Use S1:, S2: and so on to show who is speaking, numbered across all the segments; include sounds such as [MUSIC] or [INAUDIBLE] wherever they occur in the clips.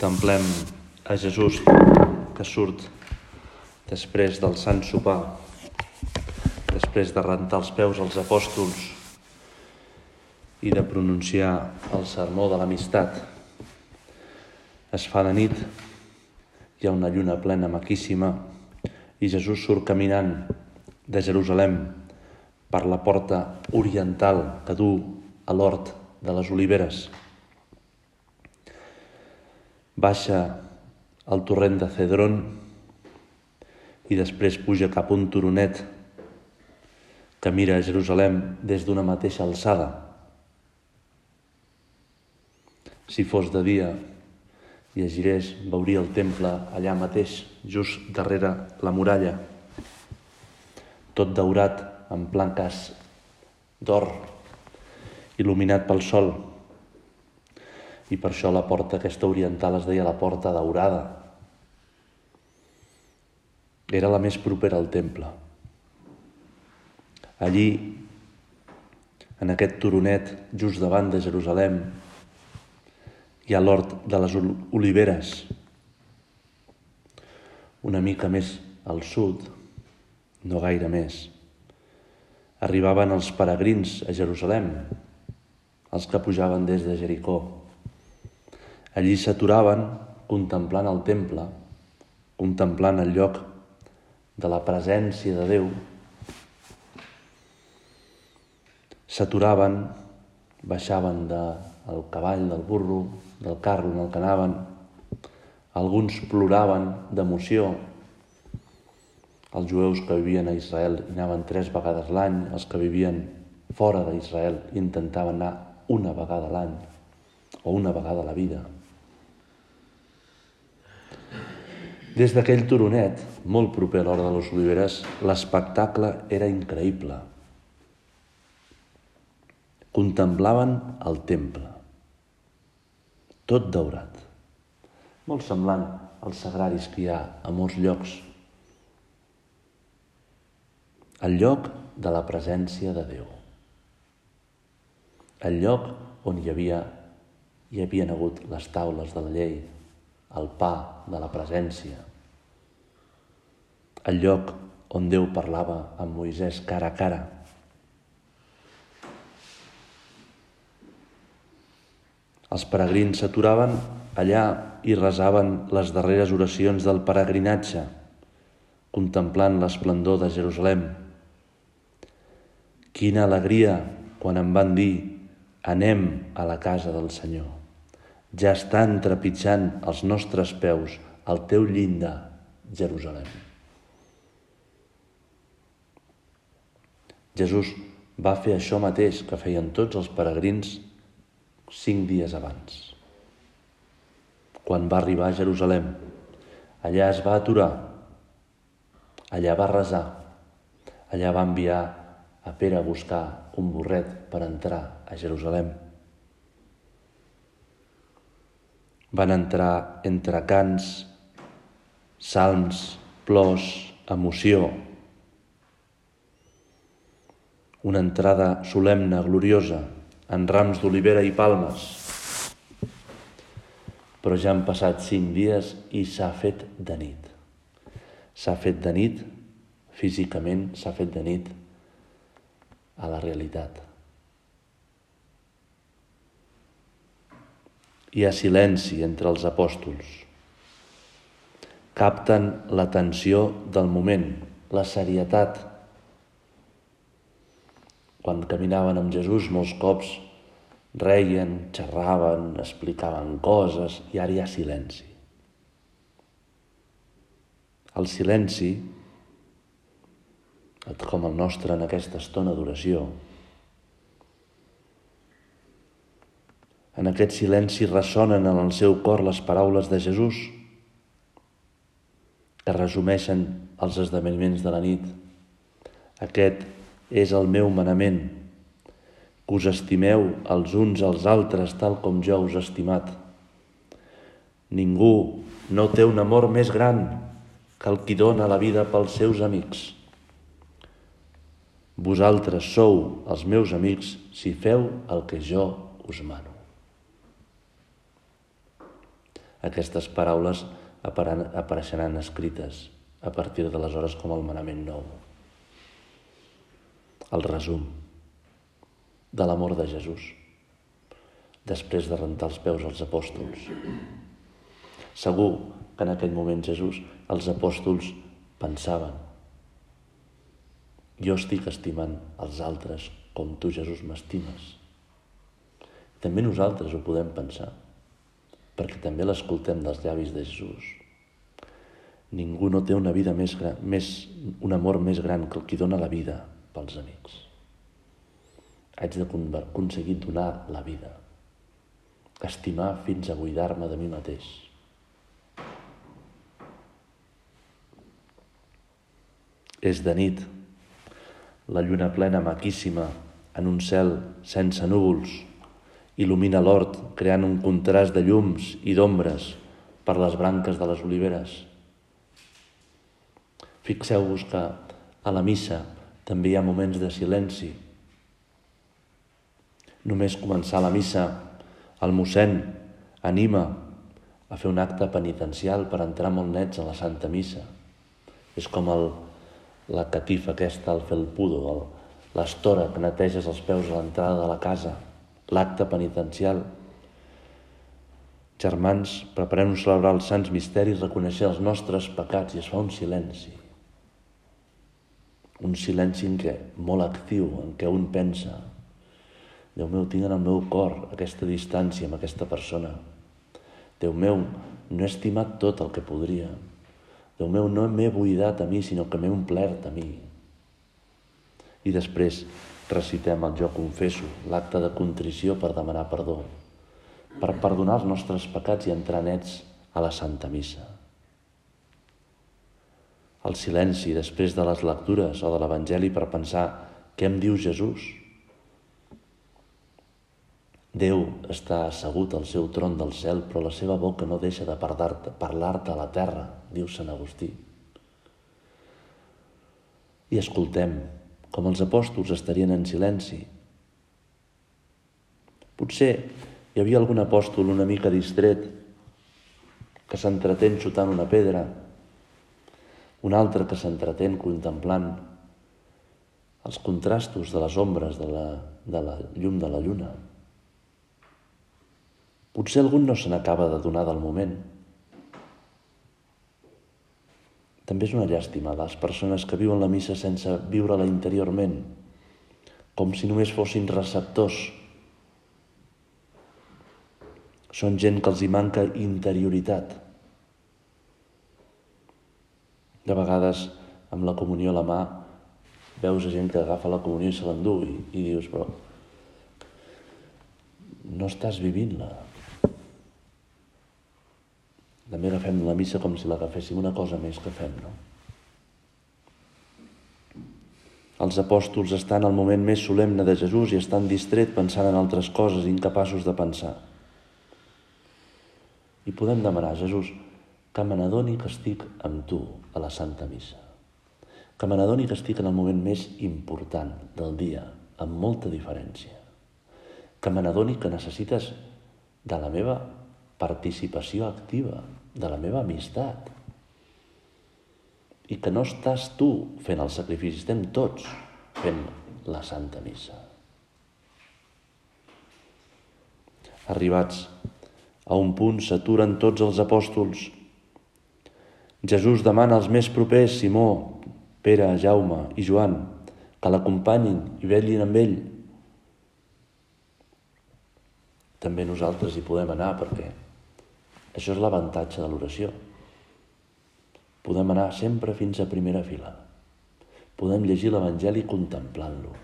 S1: Contemplem a Jesús que surt després del Sant Sopar, després de rentar els peus als apòstols i de pronunciar el sermó de l'amistat. Es fa de nit, hi ha una lluna plena maquíssima i Jesús surt caminant de Jerusalem per la porta oriental que du a l'hort de les Oliveres. Baixa al torrent de Cedron i després puja cap un turonet que mira a Jerusalem des d'una mateixa alçada. Si fos de dia, llegirés, veuria el temple allà mateix, just darrere la muralla, tot daurat amb planques d'or, il·luminat pel sol. I per això la porta aquesta oriental es deia la porta daurada. Era la més propera al temple. Allí, en aquest turonet, just davant de Jerusalem, hi ha l'hort de les oliveres. Una mica més al sud, no gaire més, arribaven els peregrins a Jerusalem, els que pujaven des de Jericó. Allí s'aturaven contemplant el temple, contemplant el lloc de la presència de Déu. S'aturaven, baixaven del cavall, del burro, del carro en el que anaven. Alguns ploraven d'emoció. Els jueus que vivien a Israel anaven tres vegades l'any, els que vivien fora d'Israel intentaven anar una vegada l'any o una vegada a la vida. Des d'aquell turonet, molt proper a l'hora de les Oliveres, l'espectacle era increïble. Contemplaven el temple, tot daurat, molt semblant als sagraris que hi ha a molts llocs. El lloc de la presència de Déu. El lloc on hi havia hi havien hagut les taules de la llei, el pa de la presència, el lloc on Déu parlava amb Moisès cara a cara. Els peregrins s'aturaven allà i resaven les darreres oracions del peregrinatge, contemplant l'esplendor de Jerusalem. Quina alegria quan em van dir anem a la casa del Senyor. Ja estan trepitjant els nostres peus al teu llindar, Jerusalem. Jesús va fer això mateix que feien tots els peregrins cinc dies abans. Quan va arribar a Jerusalem, allà es va aturar, allà va resar, allà va enviar a Pere a buscar un burret per entrar a Jerusalem. Van entrar entre cants, salms, plors, emoció, una entrada solemne, gloriosa, en rams d'olivera i palmes. Però ja han passat cinc dies i s'ha fet de nit. S'ha fet de nit, físicament s'ha fet de nit a la realitat. Hi ha silenci entre els apòstols. Capten l'atenció del moment, la serietat quan caminaven amb Jesús molts cops reien, xerraven, explicaven coses i ara hi ha silenci. El silenci, com el nostre en aquesta estona d'oració, en aquest silenci ressonen en el seu cor les paraules de Jesús que resumeixen els esdeveniments de la nit. Aquest és el meu manament, que us estimeu els uns als altres tal com jo us he estimat. Ningú no té un amor més gran que el qui dona la vida pels seus amics. Vosaltres sou els meus amics si feu el que jo us mano. Aquestes paraules apareixeran escrites a partir d'aleshores com el manament nou. El resum de l'amor de Jesús després de rentar els peus als apòstols. Segur que en aquell moment Jesús, els apòstols pensaven jo estic estimant els altres com tu, Jesús, m'estimes. També nosaltres ho podem pensar, perquè també l'escoltem dels llavis de Jesús. Ningú no té una vida més gran, més, un amor més gran que el qui dona la vida pels amics. Haig d'aconseguir donar la vida, estimar fins a buidar-me de mi mateix. És de nit, la lluna plena maquíssima en un cel sense núvols il·lumina l'hort creant un contrast de llums i d'ombres per les branques de les oliveres. Fixeu-vos que a la missa també hi ha moments de silenci. Només començar la missa, el mossèn anima a fer un acte penitencial per entrar molt nets a la Santa Missa. És com el, la catifa aquesta, el felpudo, l'estora que neteges els peus a l'entrada de la casa, l'acte penitencial. Germans, preparem-nos a celebrar els sants misteris, reconèixer els nostres pecats i es fa un silenci un silenci en què, molt actiu, en què un pensa, Déu meu, tinc en el meu cor aquesta distància amb aquesta persona. Déu meu, no he estimat tot el que podria. Déu meu, no m'he buidat a mi, sinó que m'he omplert a mi. I després recitem el jo confesso, l'acte de contrició per demanar perdó, per perdonar els nostres pecats i entrar nets a la Santa Missa el silenci després de les lectures o de l'Evangeli per pensar què em diu Jesús. Déu està assegut al seu tron del cel, però la seva boca no deixa de parlar-te a la terra, diu Sant Agustí. I escoltem com els apòstols estarien en silenci. Potser hi havia algun apòstol una mica distret que s'entretén xutant una pedra un altre que s'entretén contemplant els contrastos de les ombres de la, de la llum de la lluna. Potser algun no se n'acaba de donar del moment. També és una llàstima les persones que viuen la missa sense viure-la interiorment, com si només fossin receptors. Són gent que els hi manca interioritat. De vegades, amb la comunió a la mà, veus gent que agafa la comunió i se l'endú i, i dius, però no estàs vivint-la. També agafem la missa com si l'agaféssim una cosa més que fem, no? Els apòstols estan al moment més solemne de Jesús i estan distret pensant en altres coses, incapaços de pensar. I podem demanar, Jesús, que me n'adoni que estic amb tu a la Santa Missa. Que me n'adoni que estic en el moment més important del dia, amb molta diferència. Que me n'adoni que necessites de la meva participació activa, de la meva amistat. I que no estàs tu fent el sacrifici, estem tots fent la Santa Missa. Arribats a un punt s'aturen tots els apòstols Jesús demana als més propers, Simó, Pere, Jaume i Joan, que l'acompanyin i vetllin amb ell. també nosaltres hi podem anar perquè això és l'avantatge de l'oració. Podem anar sempre fins a primera fila. Podem llegir l'Evangeli contemplant-lo.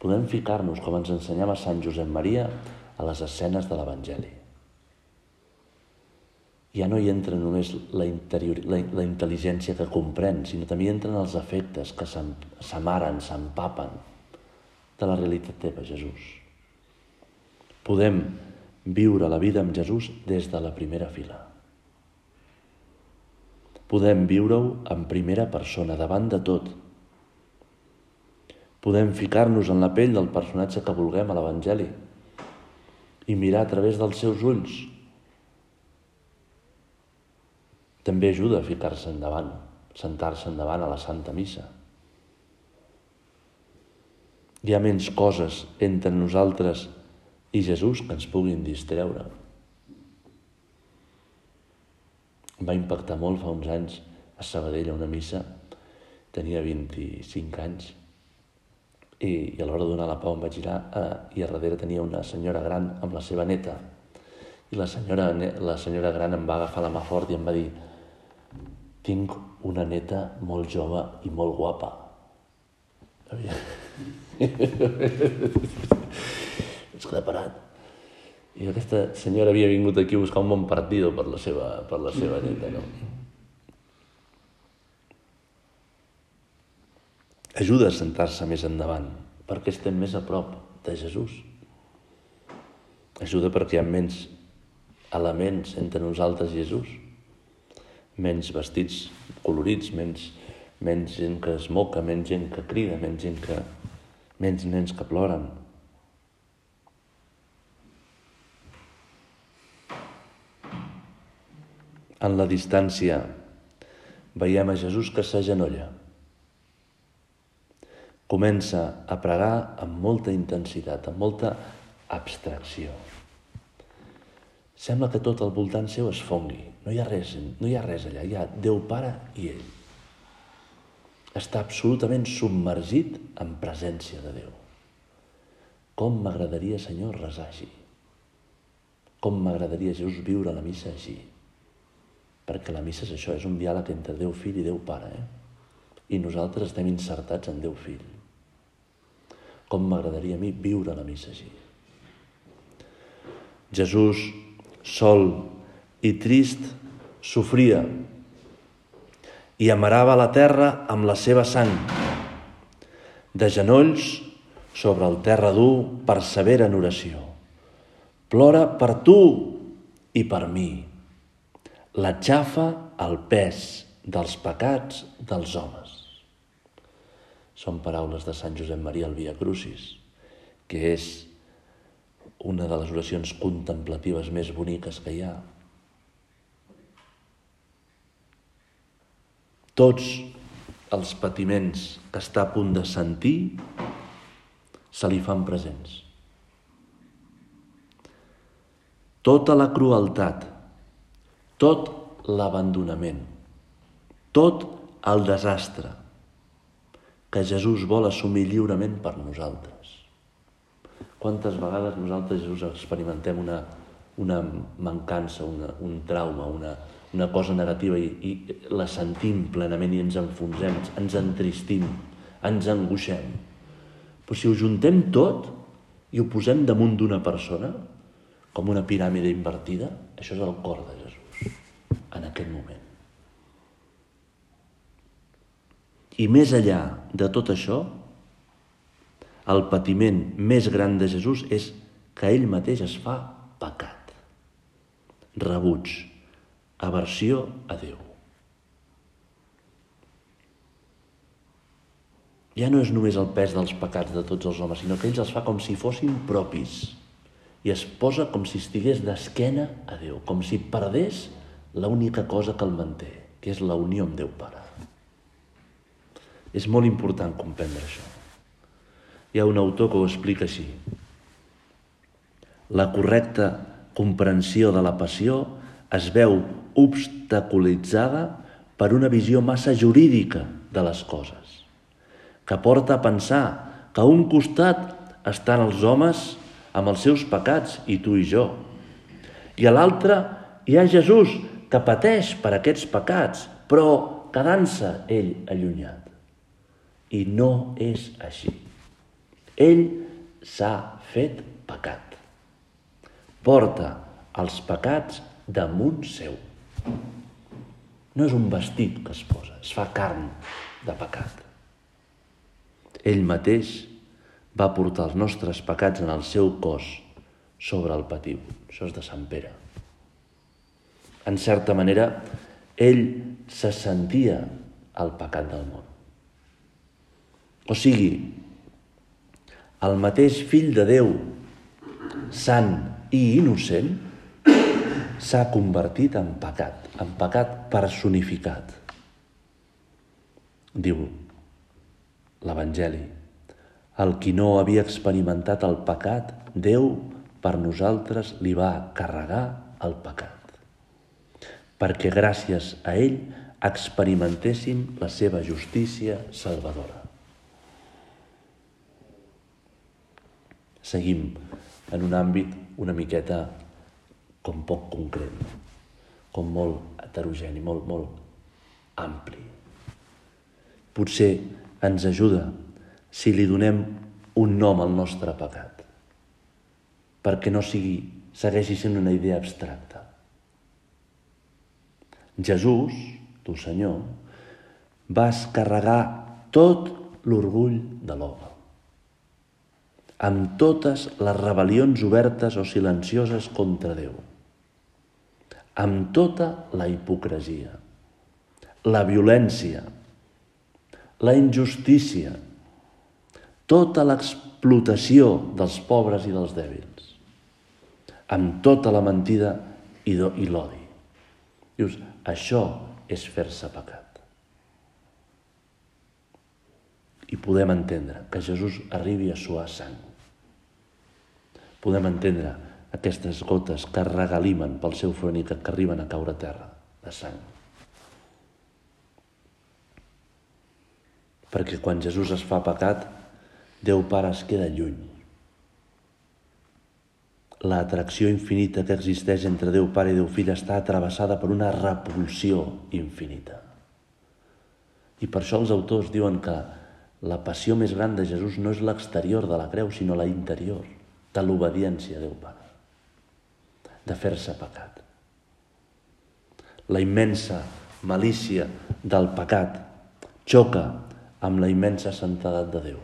S1: Podem ficar-nos, com ens ensenyava Sant Josep Maria, a les escenes de l'Evangeli. Ja no hi entra només la, interior, la, la intel·ligència que comprèn, sinó també hi entren els efectes que s'amaren, s'empapen de la realitat teva, Jesús. Podem viure la vida amb Jesús des de la primera fila. Podem viure-ho en primera persona, davant de tot. Podem ficar-nos en la pell del personatge que vulguem a l'Evangeli i mirar a través dels seus ulls. També ajuda a ficar-se endavant, sentar-se endavant a la Santa Missa. Hi ha menys coses entre nosaltres i Jesús que ens puguin distreure. Em va impactar molt fa uns anys a Sabadell a una missa, tenia 25 anys, i, i a l'hora de donar la pau em vaig girar eh, i a darrere tenia una senyora gran amb la seva neta. I la senyora, la senyora gran em va agafar la mà fort i em va dir tinc una neta molt jove i molt guapa. [LAUGHS] es queda parat. I aquesta senyora havia vingut aquí a buscar un bon partido per la seva, per la seva neta, no? Ajuda a sentar-se més endavant, perquè estem més a prop de Jesús. Ajuda perquè hi ha menys elements entre nosaltres i Jesús, menys vestits colorits, menys, menys gent que es moca, menys gent que crida, menys gent que... menys nens que ploren, En la distància veiem a Jesús que s'agenolla. Comença a pregar amb molta intensitat, amb molta abstracció. Sembla que tot al voltant seu es fongui. No hi ha res, no hi ha res allà. Hi ha Déu Pare i ell. Està absolutament submergit en presència de Déu. Com m'agradaria, Senyor, resar així. Com m'agradaria, Jesús, viure la missa així perquè la missa és això, és un diàleg entre Déu Fill i Déu Pare, eh? I nosaltres estem insertats en Déu Fill. Com m'agradaria a mi viure la missa així. Jesús, sol i trist, sofria i amarava la terra amb la seva sang. De genolls, sobre el terra dur, persevera en oració. Plora per tu i per mi xafa el pes dels pecats dels homes. Són paraules de Sant Josep Maria al Via Crucis, que és una de les oracions contemplatives més boniques que hi ha. Tots els patiments que està a punt de sentir se li fan presents. Tota la crueltat tot l'abandonament, tot el desastre que Jesús vol assumir lliurement per nosaltres. Quantes vegades nosaltres, Jesús, experimentem una, una mancança, una, un trauma, una, una cosa negativa i, i la sentim plenament i ens enfonsem, ens entristim, ens angoixem. Però si ho juntem tot i ho posem damunt d'una persona, com una piràmide invertida, això és el cor de Jesús aquest moment. I més enllà de tot això, el patiment més gran de Jesús és que ell mateix es fa pecat, rebuig, aversió a Déu. Ja no és només el pes dels pecats de tots els homes, sinó que ells els fa com si fossin propis i es posa com si estigués d'esquena a Déu, com si perdés l'única cosa que el manté, que és la unió amb Déu Pare. És molt important comprendre això. Hi ha un autor que ho explica així. La correcta comprensió de la passió es veu obstaculitzada per una visió massa jurídica de les coses, que porta a pensar que a un costat estan els homes amb els seus pecats, i tu i jo. I a l'altre hi ha Jesús, que pateix per aquests pecats, però quedant-se ell allunyat. I no és així. Ell s'ha fet pecat. Porta els pecats damunt seu. No és un vestit que es posa, es fa carn de pecat. Ell mateix va portar els nostres pecats en el seu cos sobre el patiu. Això és de Sant Pere. En certa manera, ell se sentia el pecat del món. O sigui, el mateix fill de Déu, sant i innocent, s'ha convertit en pecat, en pecat personificat. Diu l'Evangeli, el qui no havia experimentat el pecat, Déu per nosaltres li va carregar el pecat, perquè gràcies a ell experimentéssim la seva justícia salvadora. Seguim en un àmbit una miqueta com poc concret, com molt heterogeni, molt, molt ampli. Potser ens ajuda si li donem un nom al nostre pecat, perquè no sigui, segueixi sent una idea abstracta. Jesús, tu Senyor, vas carregar tot l'orgull de l'home, amb totes les rebel·lions obertes o silencioses contra Déu. Amb tota la hipocresia, la violència, la injustícia, tota l'explotació dels pobres i dels dèbils, amb tota la mentida i l'odi. Dius, això és fer-se pecat. I podem entendre que Jesús arribi a suar sang. Podem entendre aquestes gotes que regalimen pel seu front i que, arriben a caure a terra de sang. Perquè quan Jesús es fa pecat, Déu Pare es queda lluny. L'atracció infinita que existeix entre Déu Pare i Déu Fill està travessada per una repulsió infinita. I per això els autors diuen que la passió més gran de Jesús no és l'exterior de la creu, sinó la interior, de l'obediència a Déu Pare de fer-se pecat. La immensa malícia del pecat xoca amb la immensa santedat de Déu.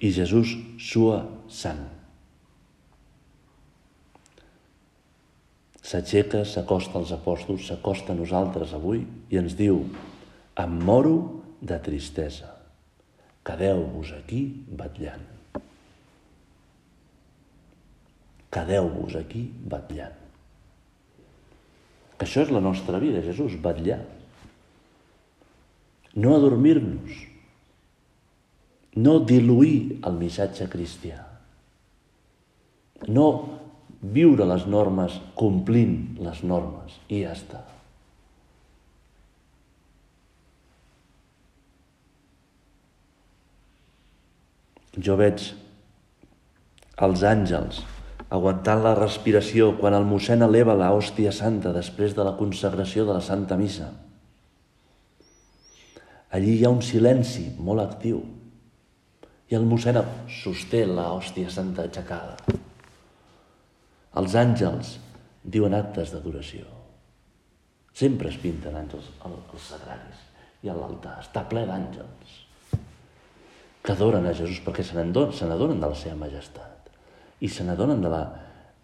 S1: I Jesús sua sang. S'aixeca, s'acosta als apòstols, s'acosta a nosaltres avui i ens diu em moro de tristesa. Quedeu-vos aquí batllant. Quedeu-vos aquí batllant. Això és la nostra vida, Jesús, batllar. No adormir-nos. No diluir el missatge cristià. No viure les normes complint les normes i ja està. Jo veig els àngels aguantant la respiració quan el mossèn eleva la hòstia santa després de la consagració de la Santa Missa. Allí hi ha un silenci molt actiu i el mossèn sosté la hòstia santa aixecada. Els àngels diuen actes d'adoració. Sempre es pinten àngels als sagraris i a l'altar. Està ple d'àngels que adoren a Jesús perquè se n'adonen de la seva majestat i se n'adonen de la,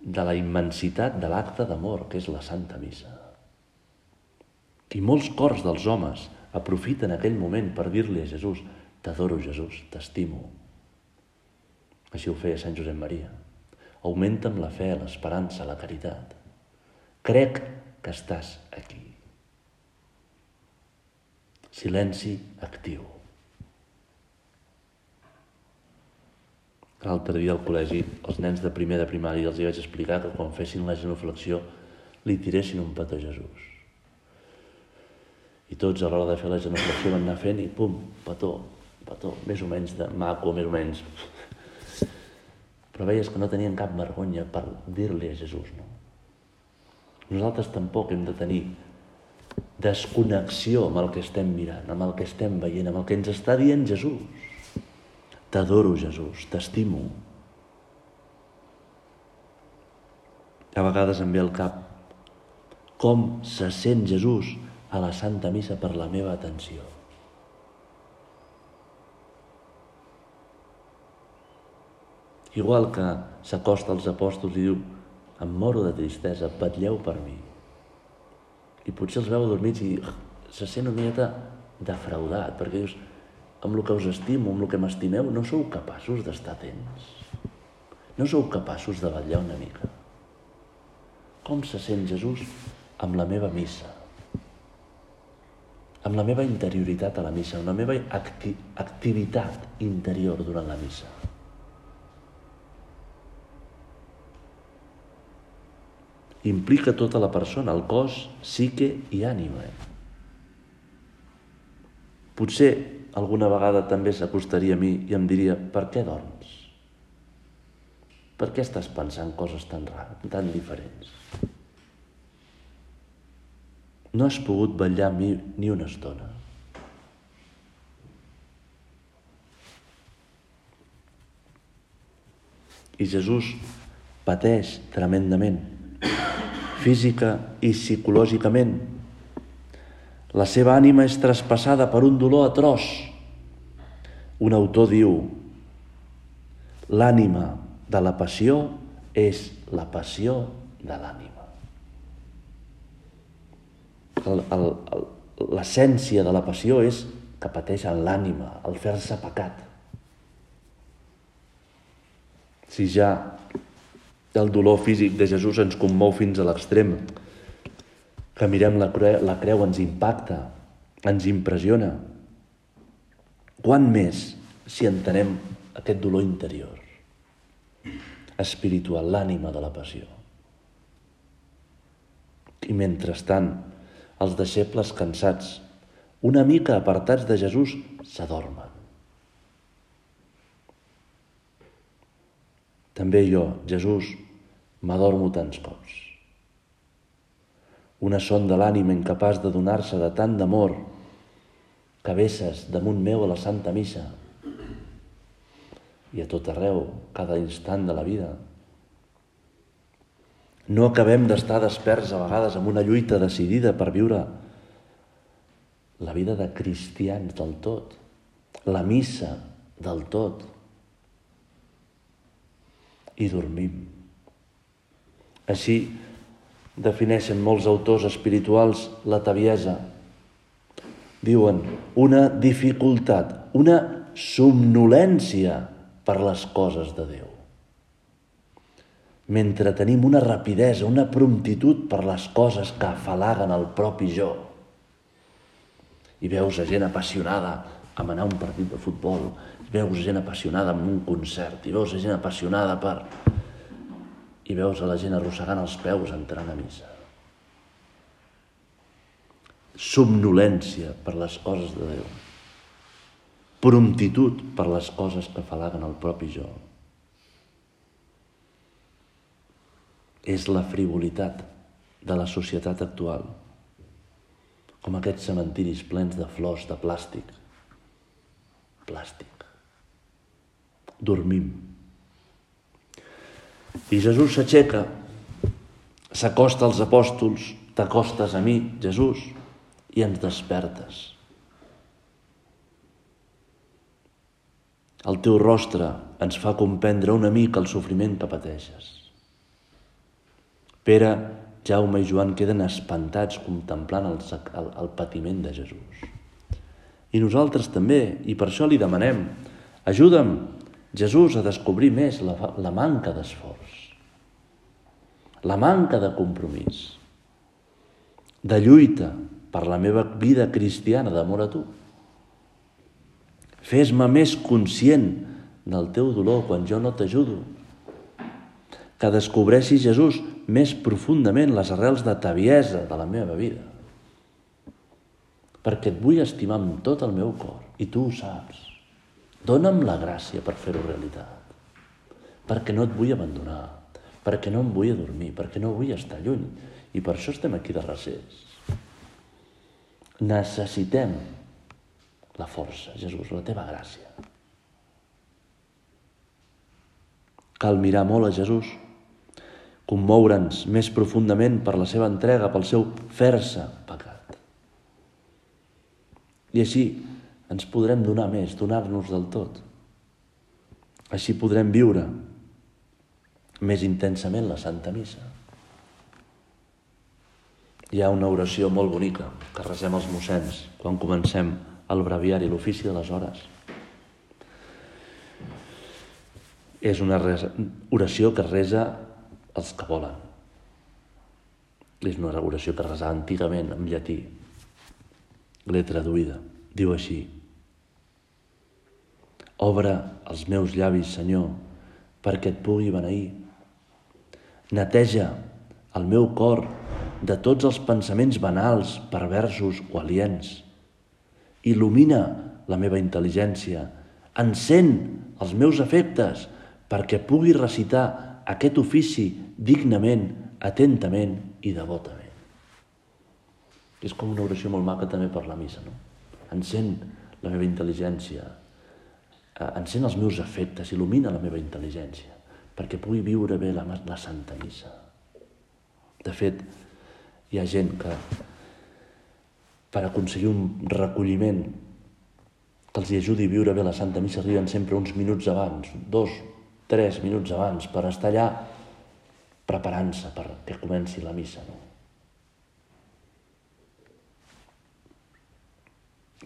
S1: de la immensitat de l'acte d'amor que és la Santa Missa. I molts cors dels homes aprofiten aquell moment per dir-li a Jesús t'adoro Jesús, t'estimo. Així ho feia Sant Josep Maria. Augmenta'm la fe, l'esperança, la caritat. Crec que estàs aquí. Silenci actiu. L'altre dia al col·legi, els nens de primer de primària els hi vaig explicar que quan fessin la genuflexió li tiressin un petó a Jesús. I tots a l'hora de fer la genuflexió van anar fent i pum, petó, petó, més o menys de maco, més o menys. Però veies que no tenien cap vergonya per dir-li a Jesús, no? Nosaltres tampoc hem de tenir desconnexió amb el que estem mirant, amb el que estem veient, amb el que ens està dient Jesús. T'adoro, Jesús, t'estimo. A vegades em ve al cap com se sent Jesús a la Santa Missa per la meva atenció. Igual que s'acosta als apòstols i diu em moro de tristesa, vetlleu per mi. I potser els veu adormits i se sent una miqueta defraudat, perquè dius, amb el que us estimo, amb el que m'estimeu, no sou capaços d'estar atents. No sou capaços de vetllar una mica. Com se sent Jesús amb la meva missa? Amb la meva interioritat a la missa, amb la meva acti activitat interior durant la missa. Implica tota la persona, el cos, psique i ànima. Potser alguna vegada també s'acostaria a mi i em diria, per què dorms? Per què estàs pensant coses tan tan diferents? No has pogut ballar mi ni una estona. I Jesús pateix tremendament física i psicològicament. La seva ànima és traspassada per un dolor atroç. Un autor diu, l'ànima de la passió és la passió de l'ànima. L'essència de la passió és que pateix en l'ànima, el fer-se pecat. Si ja el dolor físic de Jesús ens commou fins a l'extrem. Que mirem la creu, la creu ens impacta, ens impressiona. Quant més si entenem aquest dolor interior, espiritual, l'ànima de la passió. I mentrestant, els deixebles cansats, una mica apartats de Jesús, s'adormen. També jo, Jesús, m'adormo tants cops. Una son de l'ànima incapaç de donar-se de tant d'amor que damunt meu a la Santa Missa i a tot arreu, cada instant de la vida. No acabem d'estar desperts a vegades amb una lluita decidida per viure la vida de cristians del tot, la missa del tot, i dormim. Així defineixen molts autors espirituals la taviesa. Diuen una dificultat, una somnolència per les coses de Déu. Mentre tenim una rapidesa, una promptitud per les coses que afalaguen el propi jo. I veus a gent apassionada amb anar a un partit de futbol, veus gent apassionada amb un concert, i veus gent apassionada per... i veus a la gent arrossegant els peus entrant a missa. Somnolència per les coses de Déu. Promptitud per les coses que falaguen el propi jo. És la frivolitat de la societat actual, com aquests cementiris plens de flors de plàstic. Plàstic dormim. I Jesús s'aixeca, s'acosta als apòstols, t'acostes a mi, Jesús, i ens despertes. El teu rostre ens fa comprendre una mica el sofriment que pateixes. Pere, Jaume i Joan queden espantats contemplant el, el, el patiment de Jesús. I nosaltres també, i per això li demanem, ajuda'm Jesús a descobrir més la, la manca d'esforç, la manca de compromís, de lluita per la meva vida cristiana d'amor a tu. Fes-me més conscient del teu dolor quan jo no t'ajudo. Que descobreixi Jesús més profundament les arrels de taviesa de la meva vida. Perquè et vull estimar amb tot el meu cor i tu ho saps. Dóna'm la gràcia per fer-ho realitat. perquè no et vull abandonar, perquè no em vull adormir, perquè no vull estar lluny. I per això estem aquí de recés. Necessitem la força, Jesús, la teva gràcia. Cal mirar molt a Jesús, commoure'ns més profundament per la seva entrega, pel seu fer-se pecat. I així ens podrem donar més, donar-nos del tot. Així podrem viure més intensament la Santa Missa. Hi ha una oració molt bonica que resem els mossens quan comencem el breviari, l'ofici de les hores. És una oració que resa els que volen. És una oració que resava antigament en llatí. L'he traduïda. Diu així. Obre els meus llavis, Senyor, perquè et pugui beneir. Neteja el meu cor de tots els pensaments banals, perversos o aliens. Il·lumina la meva intel·ligència. Encén els meus efectes perquè pugui recitar aquest ofici dignament, atentament i devotament. És com una oració molt maca també per la missa, no? Encén la meva intel·ligència, eh, encén els meus efectes, il·lumina la meva intel·ligència, perquè pugui viure bé la, la Santa Missa. De fet, hi ha gent que per aconseguir un recolliment que els ajudi a viure bé la Santa Missa arriben sempre uns minuts abans, dos, tres minuts abans, per estar allà preparant-se perquè comenci la missa. No?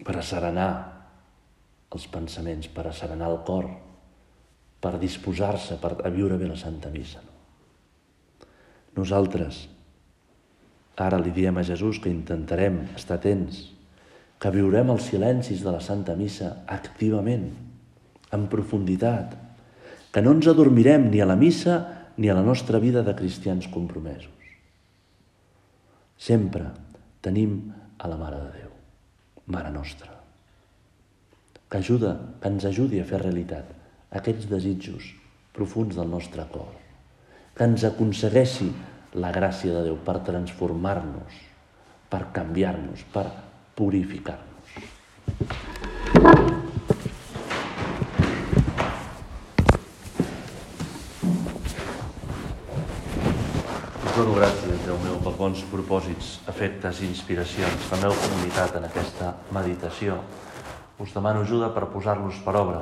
S1: Per asserenar els pensaments, per asserenar el cor, per disposar-se per a viure bé la Santa Missa. No? Nosaltres ara li diem a Jesús que intentarem estar atents, que viurem els silencis de la Santa Missa activament, en profunditat, que no ens adormirem ni a la missa ni a la nostra vida de cristians compromesos. Sempre tenim a la Mare de Déu, Mare Nostra, que ajuda, que ens ajudi a fer realitat aquests desitjos profuns del nostre cor, que ens aconsegueixi la gràcia de Déu per transformar-nos, per canviar-nos, per purificar-nos. Dono gràcies, Déu meu, pels bons propòsits, efectes i inspiracions la meva comunitat en aquesta meditació. Us demano ajuda per posar-los per obra